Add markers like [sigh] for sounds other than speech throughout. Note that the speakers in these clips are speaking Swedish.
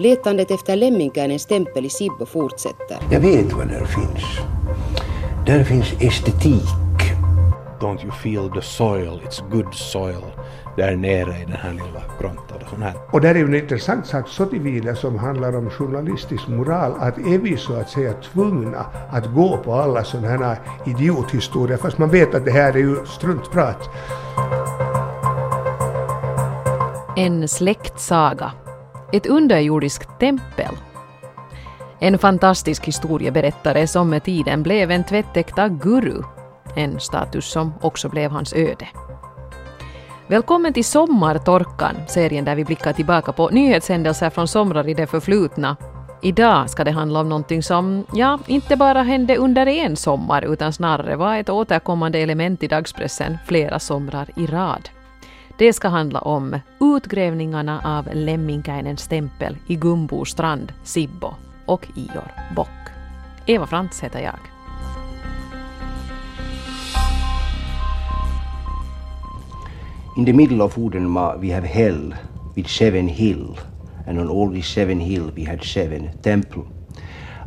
Letandet efter Lemminkäinens stämpel i Sibbo fortsätter. Jag vet vad där finns. Där finns estetik. Don't you feel the soil, it's good soil där nere i den här lilla grottan. Och där är ju en intressant sak så tillvida som handlar om journalistisk moral att är vi så att säga tvungna att gå på alla sådana här idiothistorier fast man vet att det här är ju struntprat. En släktsaga. Ett underjordiskt tempel. En fantastisk historieberättare som med tiden blev en tvättäkta guru. En status som också blev hans öde. Välkommen till Sommartorkan, serien där vi blickar tillbaka på nyhetshändelser från somrar i det förflutna. Idag ska det handla om någonting som, ja, inte bara hände under en sommar utan snarare var ett återkommande element i dagspressen flera somrar i rad. Det ska handla om utgrävningarna av Lemminkäinens tempel i Gumbo strand, Sibbo och Ior Bock. Eva Frantz heter jag. In the middle of Udenma we have hell with seven hill, and on all these seven hill we had seven temple.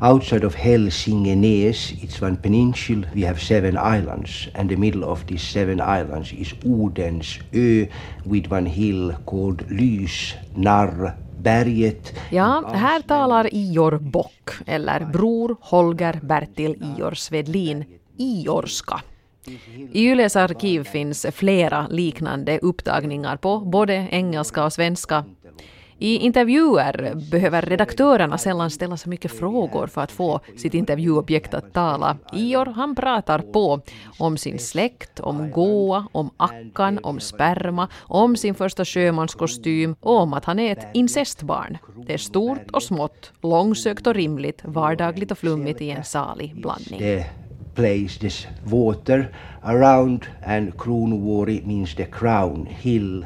Outside of Helsingenes, it's one peninsula, we have seven islands, and the middle of these seven islands is Odens ö with one hill called Lys, Narr, berget. Ja, här talar Ior Bock, eller bror Holger Bertil Ior Svedlin, Iorska. I Yles arkiv finns flera liknande upptagningar på både engelska och svenska. I intervjuer behöver redaktörerna sällan ställa så mycket frågor för att få sitt intervjuobjekt att tala. Ior han pratar på om sin släkt, om Goa, om Ackan, om sperma, om sin första sjömanskostym och om att han är ett incestbarn. Det är stort och smått, långsökt och rimligt, vardagligt och flummigt i en salig blandning place this water around and Kronovuori means the crown hill.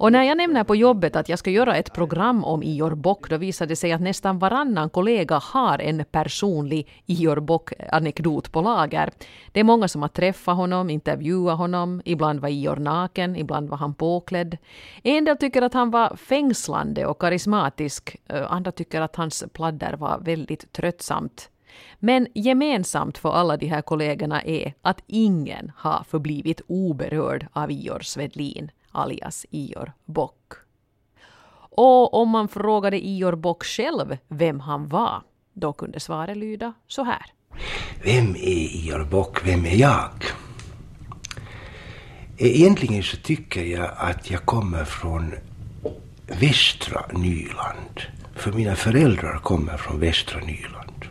Och när jag nämner på jobbet att jag ska göra ett program om Ior Bock, då visar det sig att nästan varannan kollega har en personlig Ior Bock-anekdot på lager. Det är många som har träffat honom, intervjuat honom, ibland var Ior naken, ibland var han påklädd. En del tycker att han var fängslande och karismatisk, eh, andra tycker att hans pladder var väldigt tröttsamt. Men gemensamt för alla de här kollegorna är att ingen har förblivit oberörd av Ior Svedlin, alias Ior Bock. Och om man frågade Ior Bock själv vem han var, då kunde svaret lyda så här. Vem är Ior Bock? Vem är jag? Egentligen så tycker jag att jag kommer från västra Nyland. För mina föräldrar kommer från västra Nyland.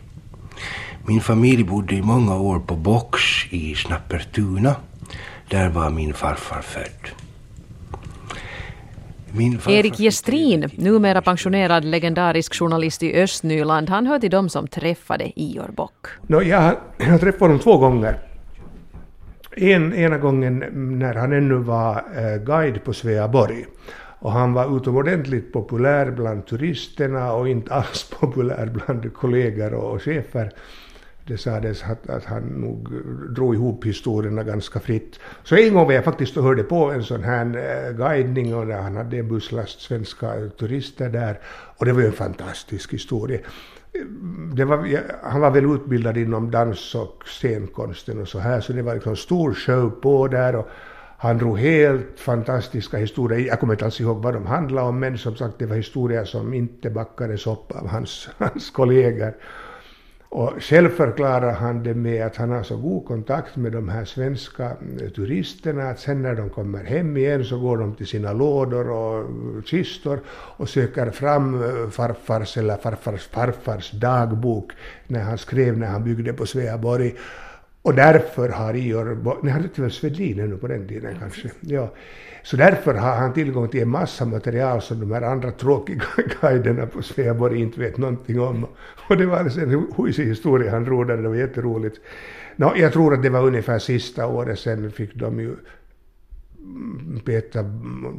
Min familj bodde i många år på Box i Snappertuna. Där var min farfar född. Erik Gestrin, numera pensionerad legendarisk journalist i Östnyland, han hör till dem som träffade Ior Bock. No, jag, jag har träffat honom två gånger. En, ena gången när han ännu var eh, guide på Sveaborg. Och han var utomordentligt populär bland turisterna och inte alls populär bland kollegor och chefer det sades att, att han nog drog ihop historierna ganska fritt. Så en gång var jag faktiskt och hörde på en sån här eh, guidning och han hade en busslast svenska turister där och det var ju en fantastisk historia. Var, han var väl utbildad inom dans och scenkonsten och så här så det var liksom stor show på där och han drog helt fantastiska historier. Jag kommer inte alls ihåg vad de handlade om men som sagt det var historier som inte backades upp av hans, hans kollegor. Och själv förklarar han det med att han har så god kontakt med de här svenska eh, turisterna att sen när de kommer hem igen så går de till sina lådor och kistor och söker fram eh, farfars eller farfars farfars dagbok när han skrev när han byggde på Sveaborg. Och därför har Ior, ni hade till Svedlin ännu på den tiden kanske, ja. Så därför har han tillgång till en massa material som de här andra tråkiga [laughs] guiderna på Sveaborg inte vet någonting om. Och det var alltså en huisig historia han där, det var jätteroligt. No, jag tror att det var ungefär sista året, sen fick de ju peta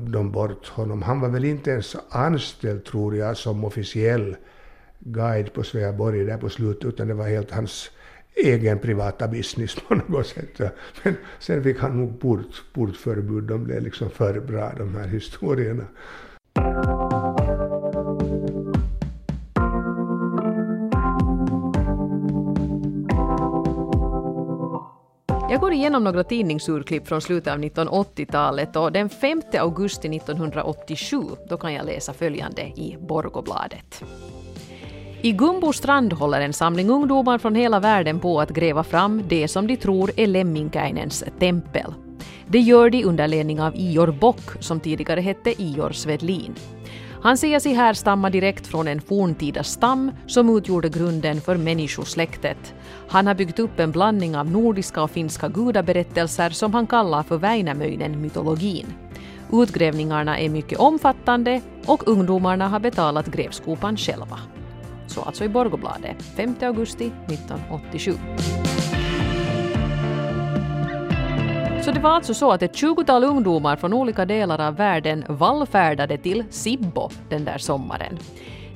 dem bort honom. Han var väl inte ens anställd, tror jag, som officiell guide på Sveaborg där på slutet, utan det var helt hans egen privata business på något sätt. Men sen fick han nog port, portförbud, de blev liksom för bra de här historierna. Jag går igenom några tidningsurklipp från slutet av 1980-talet och den 5 augusti 1987 då kan jag läsa följande i Borgobladet. I Gumbostrand håller en samling ungdomar från hela världen på att gräva fram det som de tror är Lemminkäinens tempel. Det gör de under ledning av Ior Bock som tidigare hette Ior Svedlin. Han säger sig härstamma direkt från en forntida stam som utgjorde grunden för människosläktet. Han har byggt upp en blandning av nordiska och finska gudaberättelser som han kallar för Väinämöinen-mytologin. Utgrävningarna är mycket omfattande och ungdomarna har betalat grävskopan själva. Så alltså i Borgobladet, 5 augusti 1987. Så det var alltså så att ett tjugotal ungdomar från olika delar av världen vallfärdade till Sibbo den där sommaren.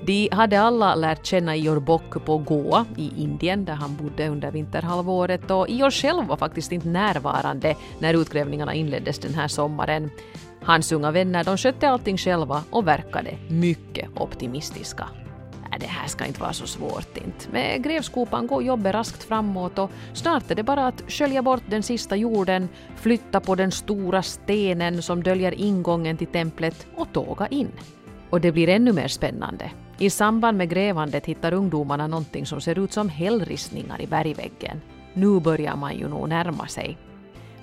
De hade alla lärt känna Ior Bock på Goa i Indien där han bodde under vinterhalvåret och Ior själv var faktiskt inte närvarande när utgrävningarna inleddes den här sommaren. Hans unga vänner de skötte allting själva och verkade mycket optimistiska det här ska inte vara så svårt inte. Med grävskopan går jobbet raskt framåt och snart är det bara att skölja bort den sista jorden, flytta på den stora stenen som döljer ingången till templet och tåga in. Och det blir ännu mer spännande. I samband med grävandet hittar ungdomarna någonting som ser ut som hällristningar i bergväggen. Nu börjar man ju nog närma sig.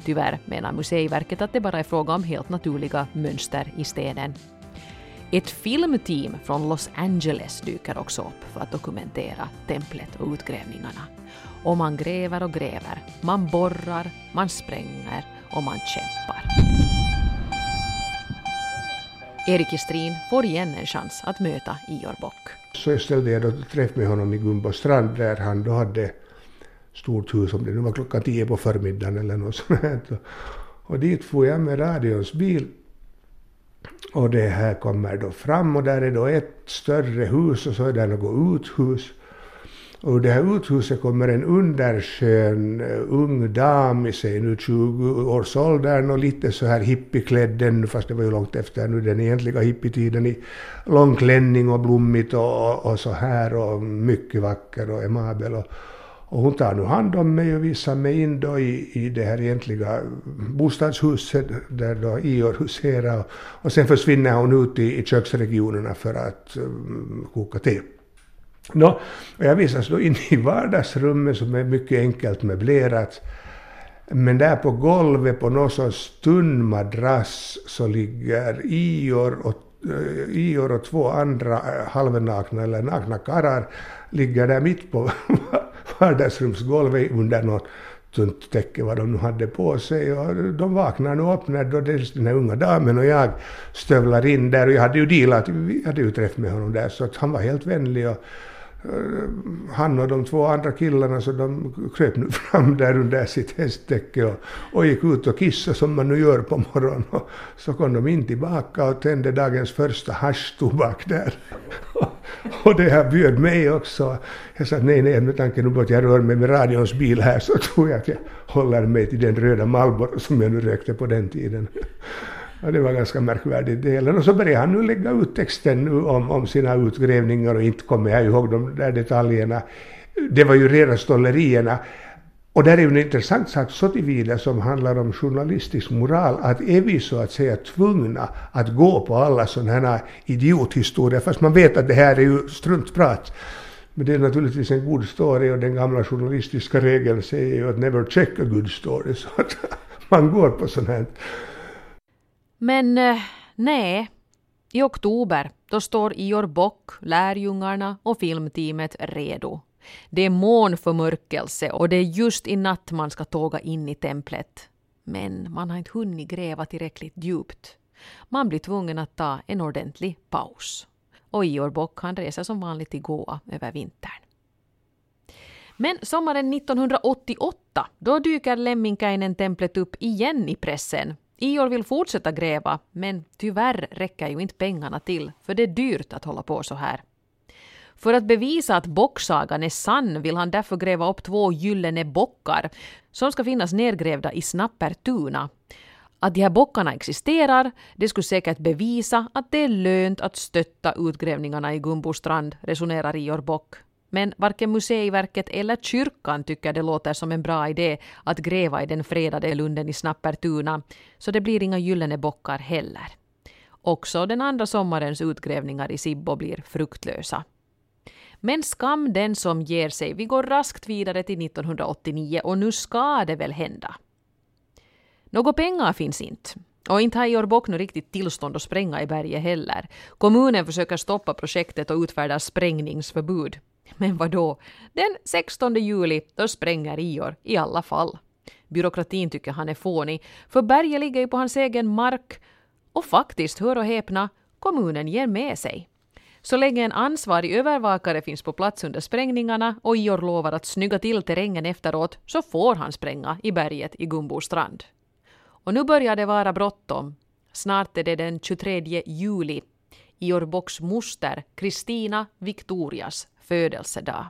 Tyvärr menar Museiverket att det bara är fråga om helt naturliga mönster i stenen. Ett filmteam från Los Angeles dyker också upp för att dokumentera templet och utgrävningarna. Och man gräver och gräver, man borrar, man spränger och man kämpar. Erik Estrin får igen en chans att möta Ior Bock. Så jag ställde jag då träff med honom i Gumbostrand där han då hade stort hus, om det nu var klockan tio på förmiddagen eller något sånt. Och dit får jag med radions bil och det här kommer då fram och där är då ett större hus och så är det något uthus. Och ur det här uthuset kommer en underskön eh, ung dam i sig nu 20 års åldern och lite så här hippieklädd ännu fast det var ju långt efter nu den egentliga hippietiden i lång klänning och blommigt och, och, och så här och mycket vacker och emabel. Och, och hon tar nu hand om mig och visar mig in då i, i det här egentliga bostadshuset där då Ior huserar. Och, och sen försvinner hon ut i, i köksregionerna för att um, koka te. Nå, och jag visas då in i vardagsrummet som är mycket enkelt möblerat. Men där på golvet på någon sorts tunn madrass så ligger Ior och, eh, Ior och två andra eh, halvnakna eller nakna karlar ligger där mitt på [laughs] vardagsrumsgolvet under något tunt täcke vad de nu hade på sig. Och de vaknar nu upp när då dels den här unga damen och jag stövlar in där. Och jag hade ju dealat, vi hade ju träff med honom där, så att han var helt vänlig. Och, eh, han och de två andra killarna så de kröp nu [laughs] fram där under sitt hästtäcke och, och gick ut och kissade som man nu gör på morgonen. Och så kom de in tillbaka och tände dagens första haschtobak där. [laughs] Och [laughs] Och det här bjöd mig också. Jag sa nej, nej, med tanke på att jag rör mig med radions bil här så tror jag att jag håller mig till den röda Marlboro som jag nu rökte på den tiden. Ja, det var ganska märkvärdigt delen. Och så började han nu lägga ut texten nu om, om sina utgrävningar och inte kommer jag ihåg de där detaljerna. Det var ju rena stollerierna. Och där är ju en intressant sak så tillvida som handlar om journalistisk moral, att är vi så att säga tvungna att gå på alla sådana här idiothistorier, fast man vet att det här är ju struntprat. Men det är naturligtvis en god story och den gamla journalistiska regeln säger ju att never check a good story, [laughs] så att man går på sånt här. Men eh, nej, i oktober då står Ior Bock, lärjungarna och filmteamet redo det är månförmörkelse och det är just i natt man ska tåga in i templet. Men man har inte hunnit gräva tillräckligt djupt. Man blir tvungen att ta en ordentlig paus. Och Ior Bock han reser som vanligt till Goa över vintern. Men sommaren 1988 då dyker Lemminkäinen-templet upp igen i pressen. Ior vill fortsätta gräva, men tyvärr räcker ju inte pengarna till, för det är dyrt att hålla på så här. För att bevisa att bocksagan är sann vill han därför gräva upp två gyllene bockar som ska finnas nedgrävda i Snappertuna. Att de här bockarna existerar, det skulle säkert bevisa att det är lönt att stötta utgrävningarna i Gumbostrand, resonerar Ior Bock. men varken Museiverket eller kyrkan tycker det låter som en bra idé att gräva i den fredade lunden i Snappertuna, så det blir inga gyllene bockar heller. Också den andra sommarens utgrävningar i Sibbo blir fruktlösa. Men skam den som ger sig. Vi går raskt vidare till 1989 och nu ska det väl hända. Några pengar finns inte. Och inte har Georg Bock riktigt tillstånd att spränga i berget heller. Kommunen försöker stoppa projektet och utfärdar sprängningsförbud. Men vad då? Den 16 juli, då spränger Ior i alla fall. Byråkratin tycker han är fånig, för berget ligger ju på hans egen mark. Och faktiskt, hör och häpna, kommunen ger med sig. Så länge en ansvarig övervakare finns på plats under sprängningarna och Ior lovar att snygga till terrängen efteråt så får han spränga i berget i Gumbostrand. Och nu börjar det vara bråttom. Snart är det den 23 juli, Ior Bocks moster Kristina Victorias födelsedag.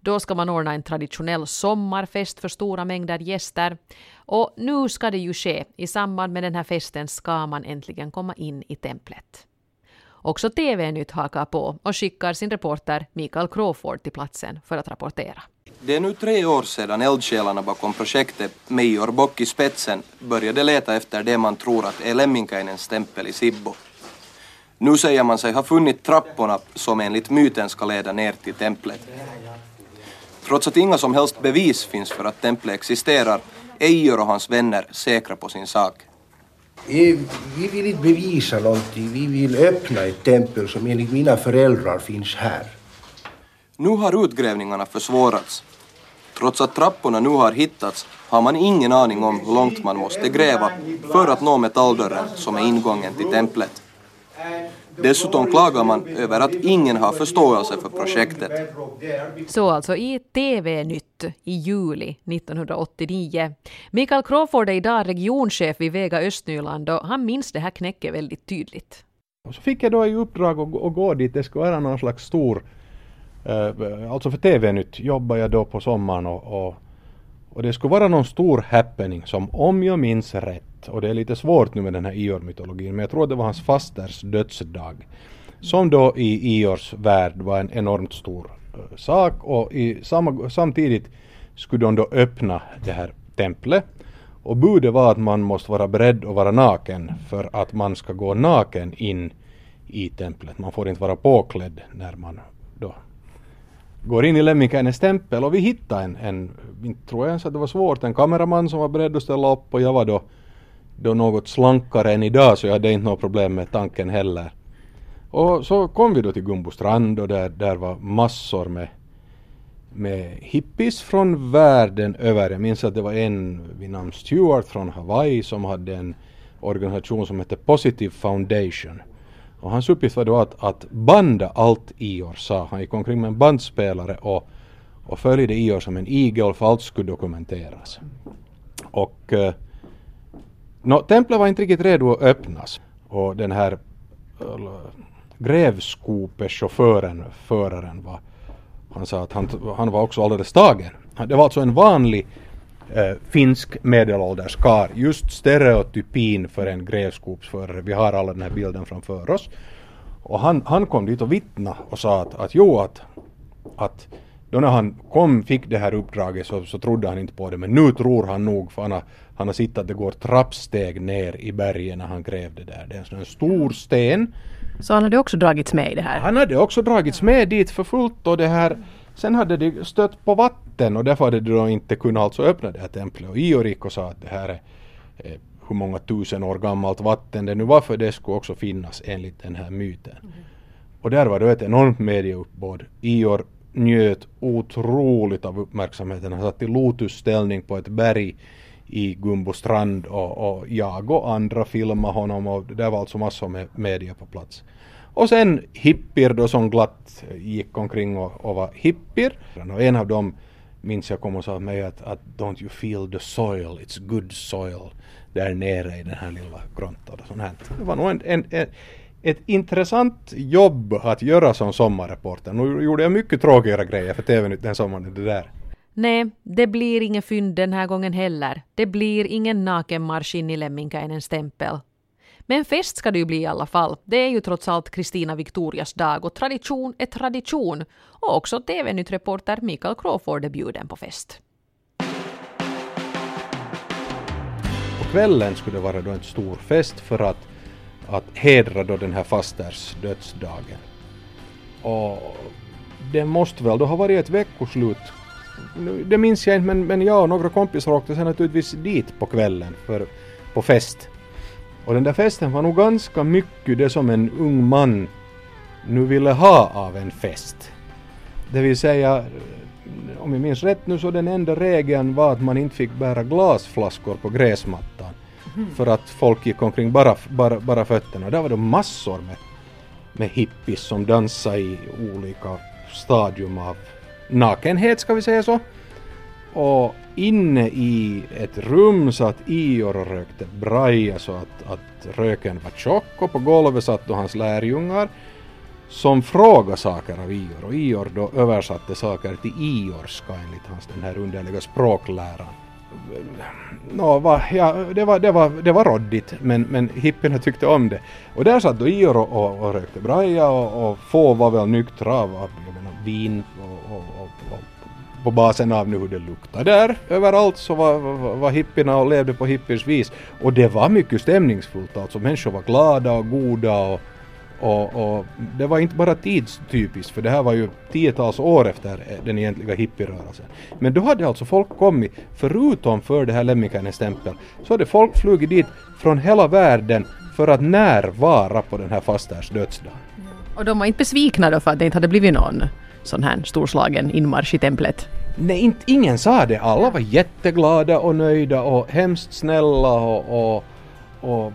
Då ska man ordna en traditionell sommarfest för stora mängder gäster. Och nu ska det ju ske. I samband med den här festen ska man äntligen komma in i templet. Också TV-nytt hakar på och skickar sin reporter Mikael Crawford till platsen för att rapportera. Det är nu tre år sedan eldsjälarna bakom projektet med Ior Bock i spetsen började leta efter det man tror att är Lemminkainens tempel i Sibbo. Nu säger man sig ha funnit trapporna som enligt myten ska leda ner till templet. Trots att inga som helst bevis finns för att templet existerar är Ior och hans vänner säkra på sin sak. Vi vill inte bevisa någonting, vi vill öppna ett tempel som enligt mina föräldrar finns här. Nu har utgrävningarna försvårats. Trots att trapporna nu har hittats har man ingen aning om hur långt man måste gräva för att nå metalldörren som är ingången till templet. Dessutom klagar man över att ingen har förståelse för projektet. Så alltså i TV-nytt i juli 1989. Mikael Crawford är idag regionchef vid Vega Östnyland och han minns det här knäcket väldigt tydligt. Och så fick jag då i uppdrag att, att gå dit. Det skulle vara någon slags stor Uh, alltså för TV-nytt jobbade jag då på sommaren och, och, och, det skulle vara någon stor happening som om jag minns rätt, och det är lite svårt nu med den här Ior-mytologin, men jag tror det var hans fasters dödsdag. Som då i Iors värld var en enormt stor uh, sak och i samma, samtidigt skulle de då öppna det här templet. Och budet var att man måste vara beredd att vara naken för att man ska gå naken in i templet. Man får inte vara påklädd när man då går in i Lemminkainens tempel och vi hittade en, en inte tror jag ens att det var svårt, en kameraman som var beredd att ställa upp och jag var då, då något slankare än idag så jag hade inte något problem med tanken heller. Och så kom vi då till Gumbostrand och där, där var massor med, med hippies från världen över. Jag minns att det var en vid namn Stewart från Hawaii som hade en organisation som hette Positive Foundation. Och hans uppgift var då att, att banda allt Ior sa. Han gick omkring med en bandspelare och, och följde Ior som en igel för allt skulle dokumenteras. Och eh, no, templet var inte riktigt redo att öppnas. Och den här grävskopechauffören, föraren var, han sa att han, han var också alldeles tagen. Det var alltså en vanlig eh, finsk medelålders kar. Just stereotypin för en grävskopsförare. Vi har alla den här bilden framför oss. Och han, han kom dit och vittna och sa att, att jo att, att då när han kom, fick det här uppdraget så, så trodde han inte på det men nu tror han nog för han har, han har sett att det går trappsteg ner i berget när han grävde där. Det är en sån stor sten. Så han hade också dragits med i det här? Han hade också dragits med dit för fullt och det här Sen hade de stött på vatten och därför hade de då inte kunnat alltså öppna det här templet. Och Ioriko sa att det här är eh, hur många tusen år gammalt vatten det nu var för det skulle också finnas enligt den här myten. Mm. Och där var det ett enormt medieuppbåd. Ior njöt otroligt av uppmärksamheten. Han satt i lotusställning på ett berg i Gumbostrand och, och jag och andra filmade honom och det var alltså massor med media på plats. Och sen hippier då som glatt gick omkring och, och var hippier. Och en av dem minns jag kom och sa till mig att, att don't you feel the soil, it's good soil där nere i den här lilla grottan. Och sånt här. Det var nog en, en, en, ett intressant jobb att göra som sommarreporter. Nu gjorde jag mycket tråkigare grejer för TV den sommaren det där. Nej, det blir ingen fynd den här gången heller. Det blir ingen nakenmarsch in i Lemminkainens tempel. Men fest ska det ju bli i alla fall. Det är ju trots allt Kristina Victorias dag och tradition är tradition. Och också TV-nytt-reporter Mikael Crawford är bjuden på fest. På kvällen skulle det vara då en stor fest för att, att hedra då den här fasters dödsdagen. Och det måste väl då ha varit ett veckoslut. Det minns jag inte men, men jag och några kompisar åkte sen naturligtvis dit på kvällen för, på fest. Och den där festen var nog ganska mycket det som en ung man nu ville ha av en fest. Det vill säga, om jag minns rätt nu så den enda regeln var att man inte fick bära glasflaskor på gräsmattan. För att folk gick omkring bara, bara, bara fötterna. Där var det massor med, med hippies som dansade i olika stadium av nakenhet, ska vi säga så. Och inne i ett rum satt Ior och rökte braja så att, att röken var tjock och på golvet satt då hans lärjungar som frågade saker av Ior och Ior då översatte saker till iorska enligt hans den här underliga språkläran. No, va, ja, det, var, det, var, det var råddigt men, men hippierna tyckte om det. Och där satt då Ior och, och, och rökte braja och, och få var väl nyktra av menar, vin och, och, och, på basen av nu hur det luktade där överallt så var, var, var hippierna och levde på hippiers vis. Och det var mycket stämningsfullt alltså. Människor var glada och goda och och, och, det var inte bara tidstypiskt, för det här var ju tiotals år efter den egentliga hippierörelsen. Men då hade alltså folk kommit, förutom för det här Lemminkainens tempel, så hade folk flugit dit från hela världen för att närvara på den här fasters dödsdag. Och de var inte besvikna då för att det inte hade blivit någon sån här storslagen inmarsch i templet? Nej, inte, ingen sa det. Alla var jätteglada och nöjda och hemskt snälla och, och, och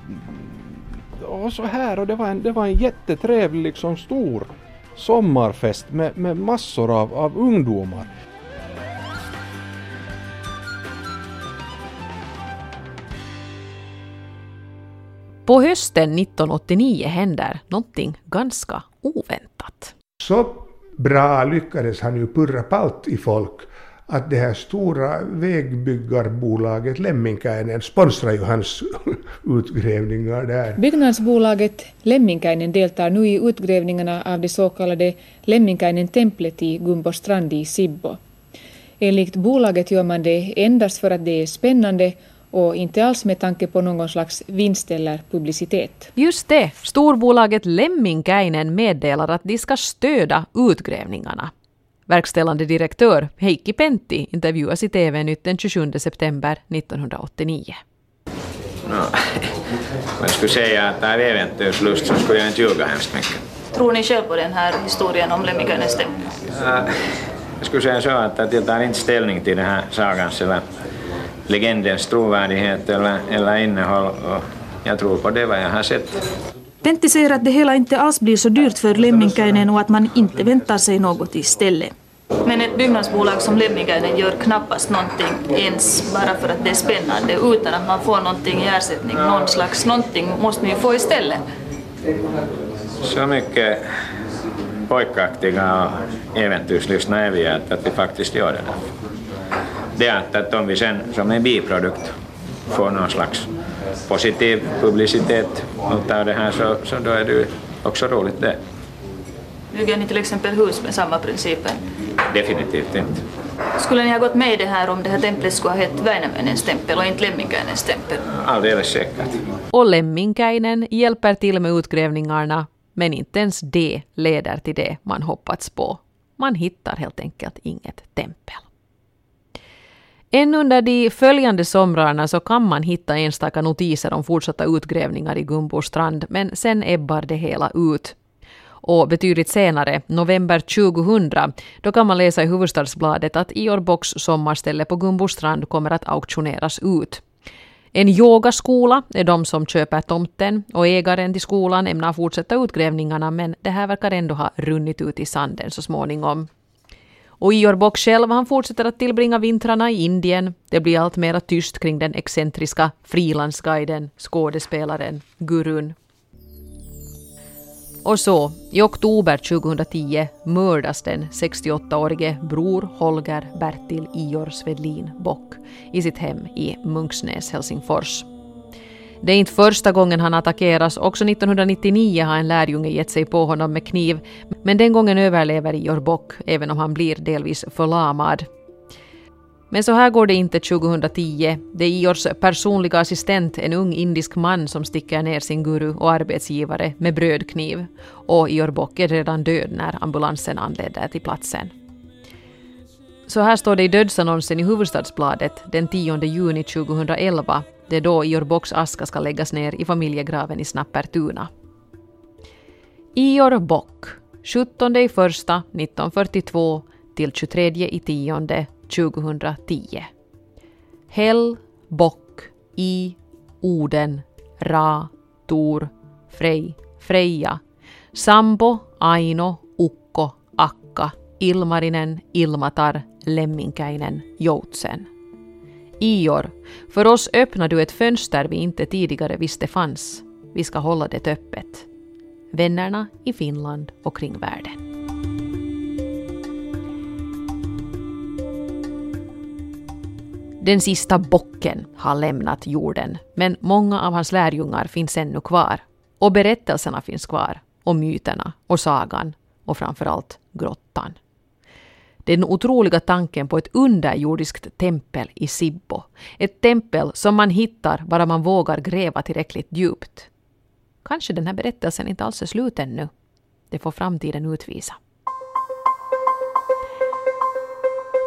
och så här och det var en, det var en jättetrevlig liksom stor sommarfest med, med massor av, av ungdomar. På hösten 1989 händer någonting ganska oväntat. Så bra lyckades han ju purra palt i folk att det här stora vägbyggarbolaget Lemminkäinen sponsrar ju hans utgrävningar där. Byggnadsbolaget Lemminkäinen deltar nu i utgrävningarna av det så kallade Lemminkäinen-templet i Gumbostrand i Sibbo. Enligt bolaget gör man det endast för att det är spännande och inte alls med tanke på någon slags vinst eller publicitet. Just det, storbolaget Lemminkäinen meddelar att de ska stödja utgrävningarna. Verkställande direktör Heikki Pentti intervjuas i TV-nytt den 27 september 1989. No, jag skulle säga att av äventyrslust så skulle jag inte ljuga hemskt mycket. Tror ni själv på den här historien om Lemminkäinens tempel? Jag skulle säga så att jag tar inte ställning till den här sagans eller legendens trovärdighet eller, eller innehåll. Och jag tror på det vad jag har sett. Pentti säger att det hela inte alls blir så dyrt för Lemminkäinen och att man inte väntar sig något istället. Men ett byggnadsbolag som Lemminkäinen gör knappast någonting ens bara för att det är spännande utan att man får någonting i ersättning. Någon slags någonting måste ni ju få istället. Så mycket pojkaktiga och äventyrslystna är vi att, att vi faktiskt gör det. Det är att, att om vi sen som en biprodukt får någon slags positiv publicitet av det här så, så då är det ju också roligt det. Bygger ni till exempel hus med samma principer? Definitivt inte. Skulle ni ha gått med i det här om det här templet skulle ha hett Väinämöinens tempel och inte Lemminkäinens tempel? Alldeles säkert. Och Lemminkäinen hjälper till med utgrävningarna, men inte ens det leder till det man hoppats på. Man hittar helt enkelt inget tempel. Än under de följande somrarna så kan man hitta enstaka notiser om fortsatta utgrävningar i Gumbostrand, men sen ebbar det hela ut. Och betydligt senare, november 2000, då kan man läsa i Huvudstadsbladet att Iorbox sommarställe på Gumbostrand kommer att auktioneras ut. En yogaskola är de som köper tomten och ägaren till skolan ämnar fortsätta utgrävningarna men det här verkar ändå ha runnit ut i sanden så småningom. Och Ior Bock själv han fortsätter att tillbringa vintrarna i Indien. Det blir allt mera tyst kring den excentriska frilansguiden, skådespelaren, gurun. Och så, i oktober 2010 mördas den 68-årige bror Holger Bertil Ior Svedlin Bock i sitt hem i Munksnäs, Helsingfors. Det är inte första gången han attackeras, också 1999 har en lärjunge gett sig på honom med kniv, men den gången överlever Ior Bock, även om han blir delvis förlamad. Men så här går det inte 2010. Det är Iors personliga assistent, en ung indisk man, som sticker ner sin guru och arbetsgivare med brödkniv. Och Ior Bock är redan död när ambulansen anländer till platsen. Så här står det i dödsannonsen i Huvudstadsbladet den 10 juni 2011. Det är då Ior Bocks aska ska läggas ner i familjegraven i Snappertuna. Ior Bock, 17 i första 1942 till 23 i tionde 2010. Hell, Bock, I, Oden, Ra, Tor, Frej, Freja, Sambo, Aino, Ukko, Akka, Ilmarinen, Ilmatar, Lemminkäinen, Joutsen. Ior, för oss öppnar du ett fönster vi inte tidigare visste fanns. Vi ska hålla det öppet. Vännerna i Finland och kring världen. Den sista bocken har lämnat jorden, men många av hans lärjungar finns ännu kvar. Och berättelserna finns kvar, och myterna, och sagan, och framförallt grottan. Den otroliga tanken på ett underjordiskt tempel i Sibbo. Ett tempel som man hittar bara man vågar gräva tillräckligt djupt. Kanske den här berättelsen inte alls är slut ännu. Det får framtiden utvisa.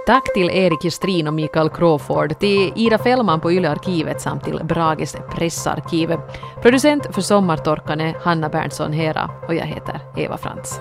Tack till Erik Justrin och Mikael Crawford, till Ida Fällman på Ylearkivet samt till Brages pressarkiv. Producent för Sommartorkan är Hanna Berntsson Hera och jag heter Eva Frantz.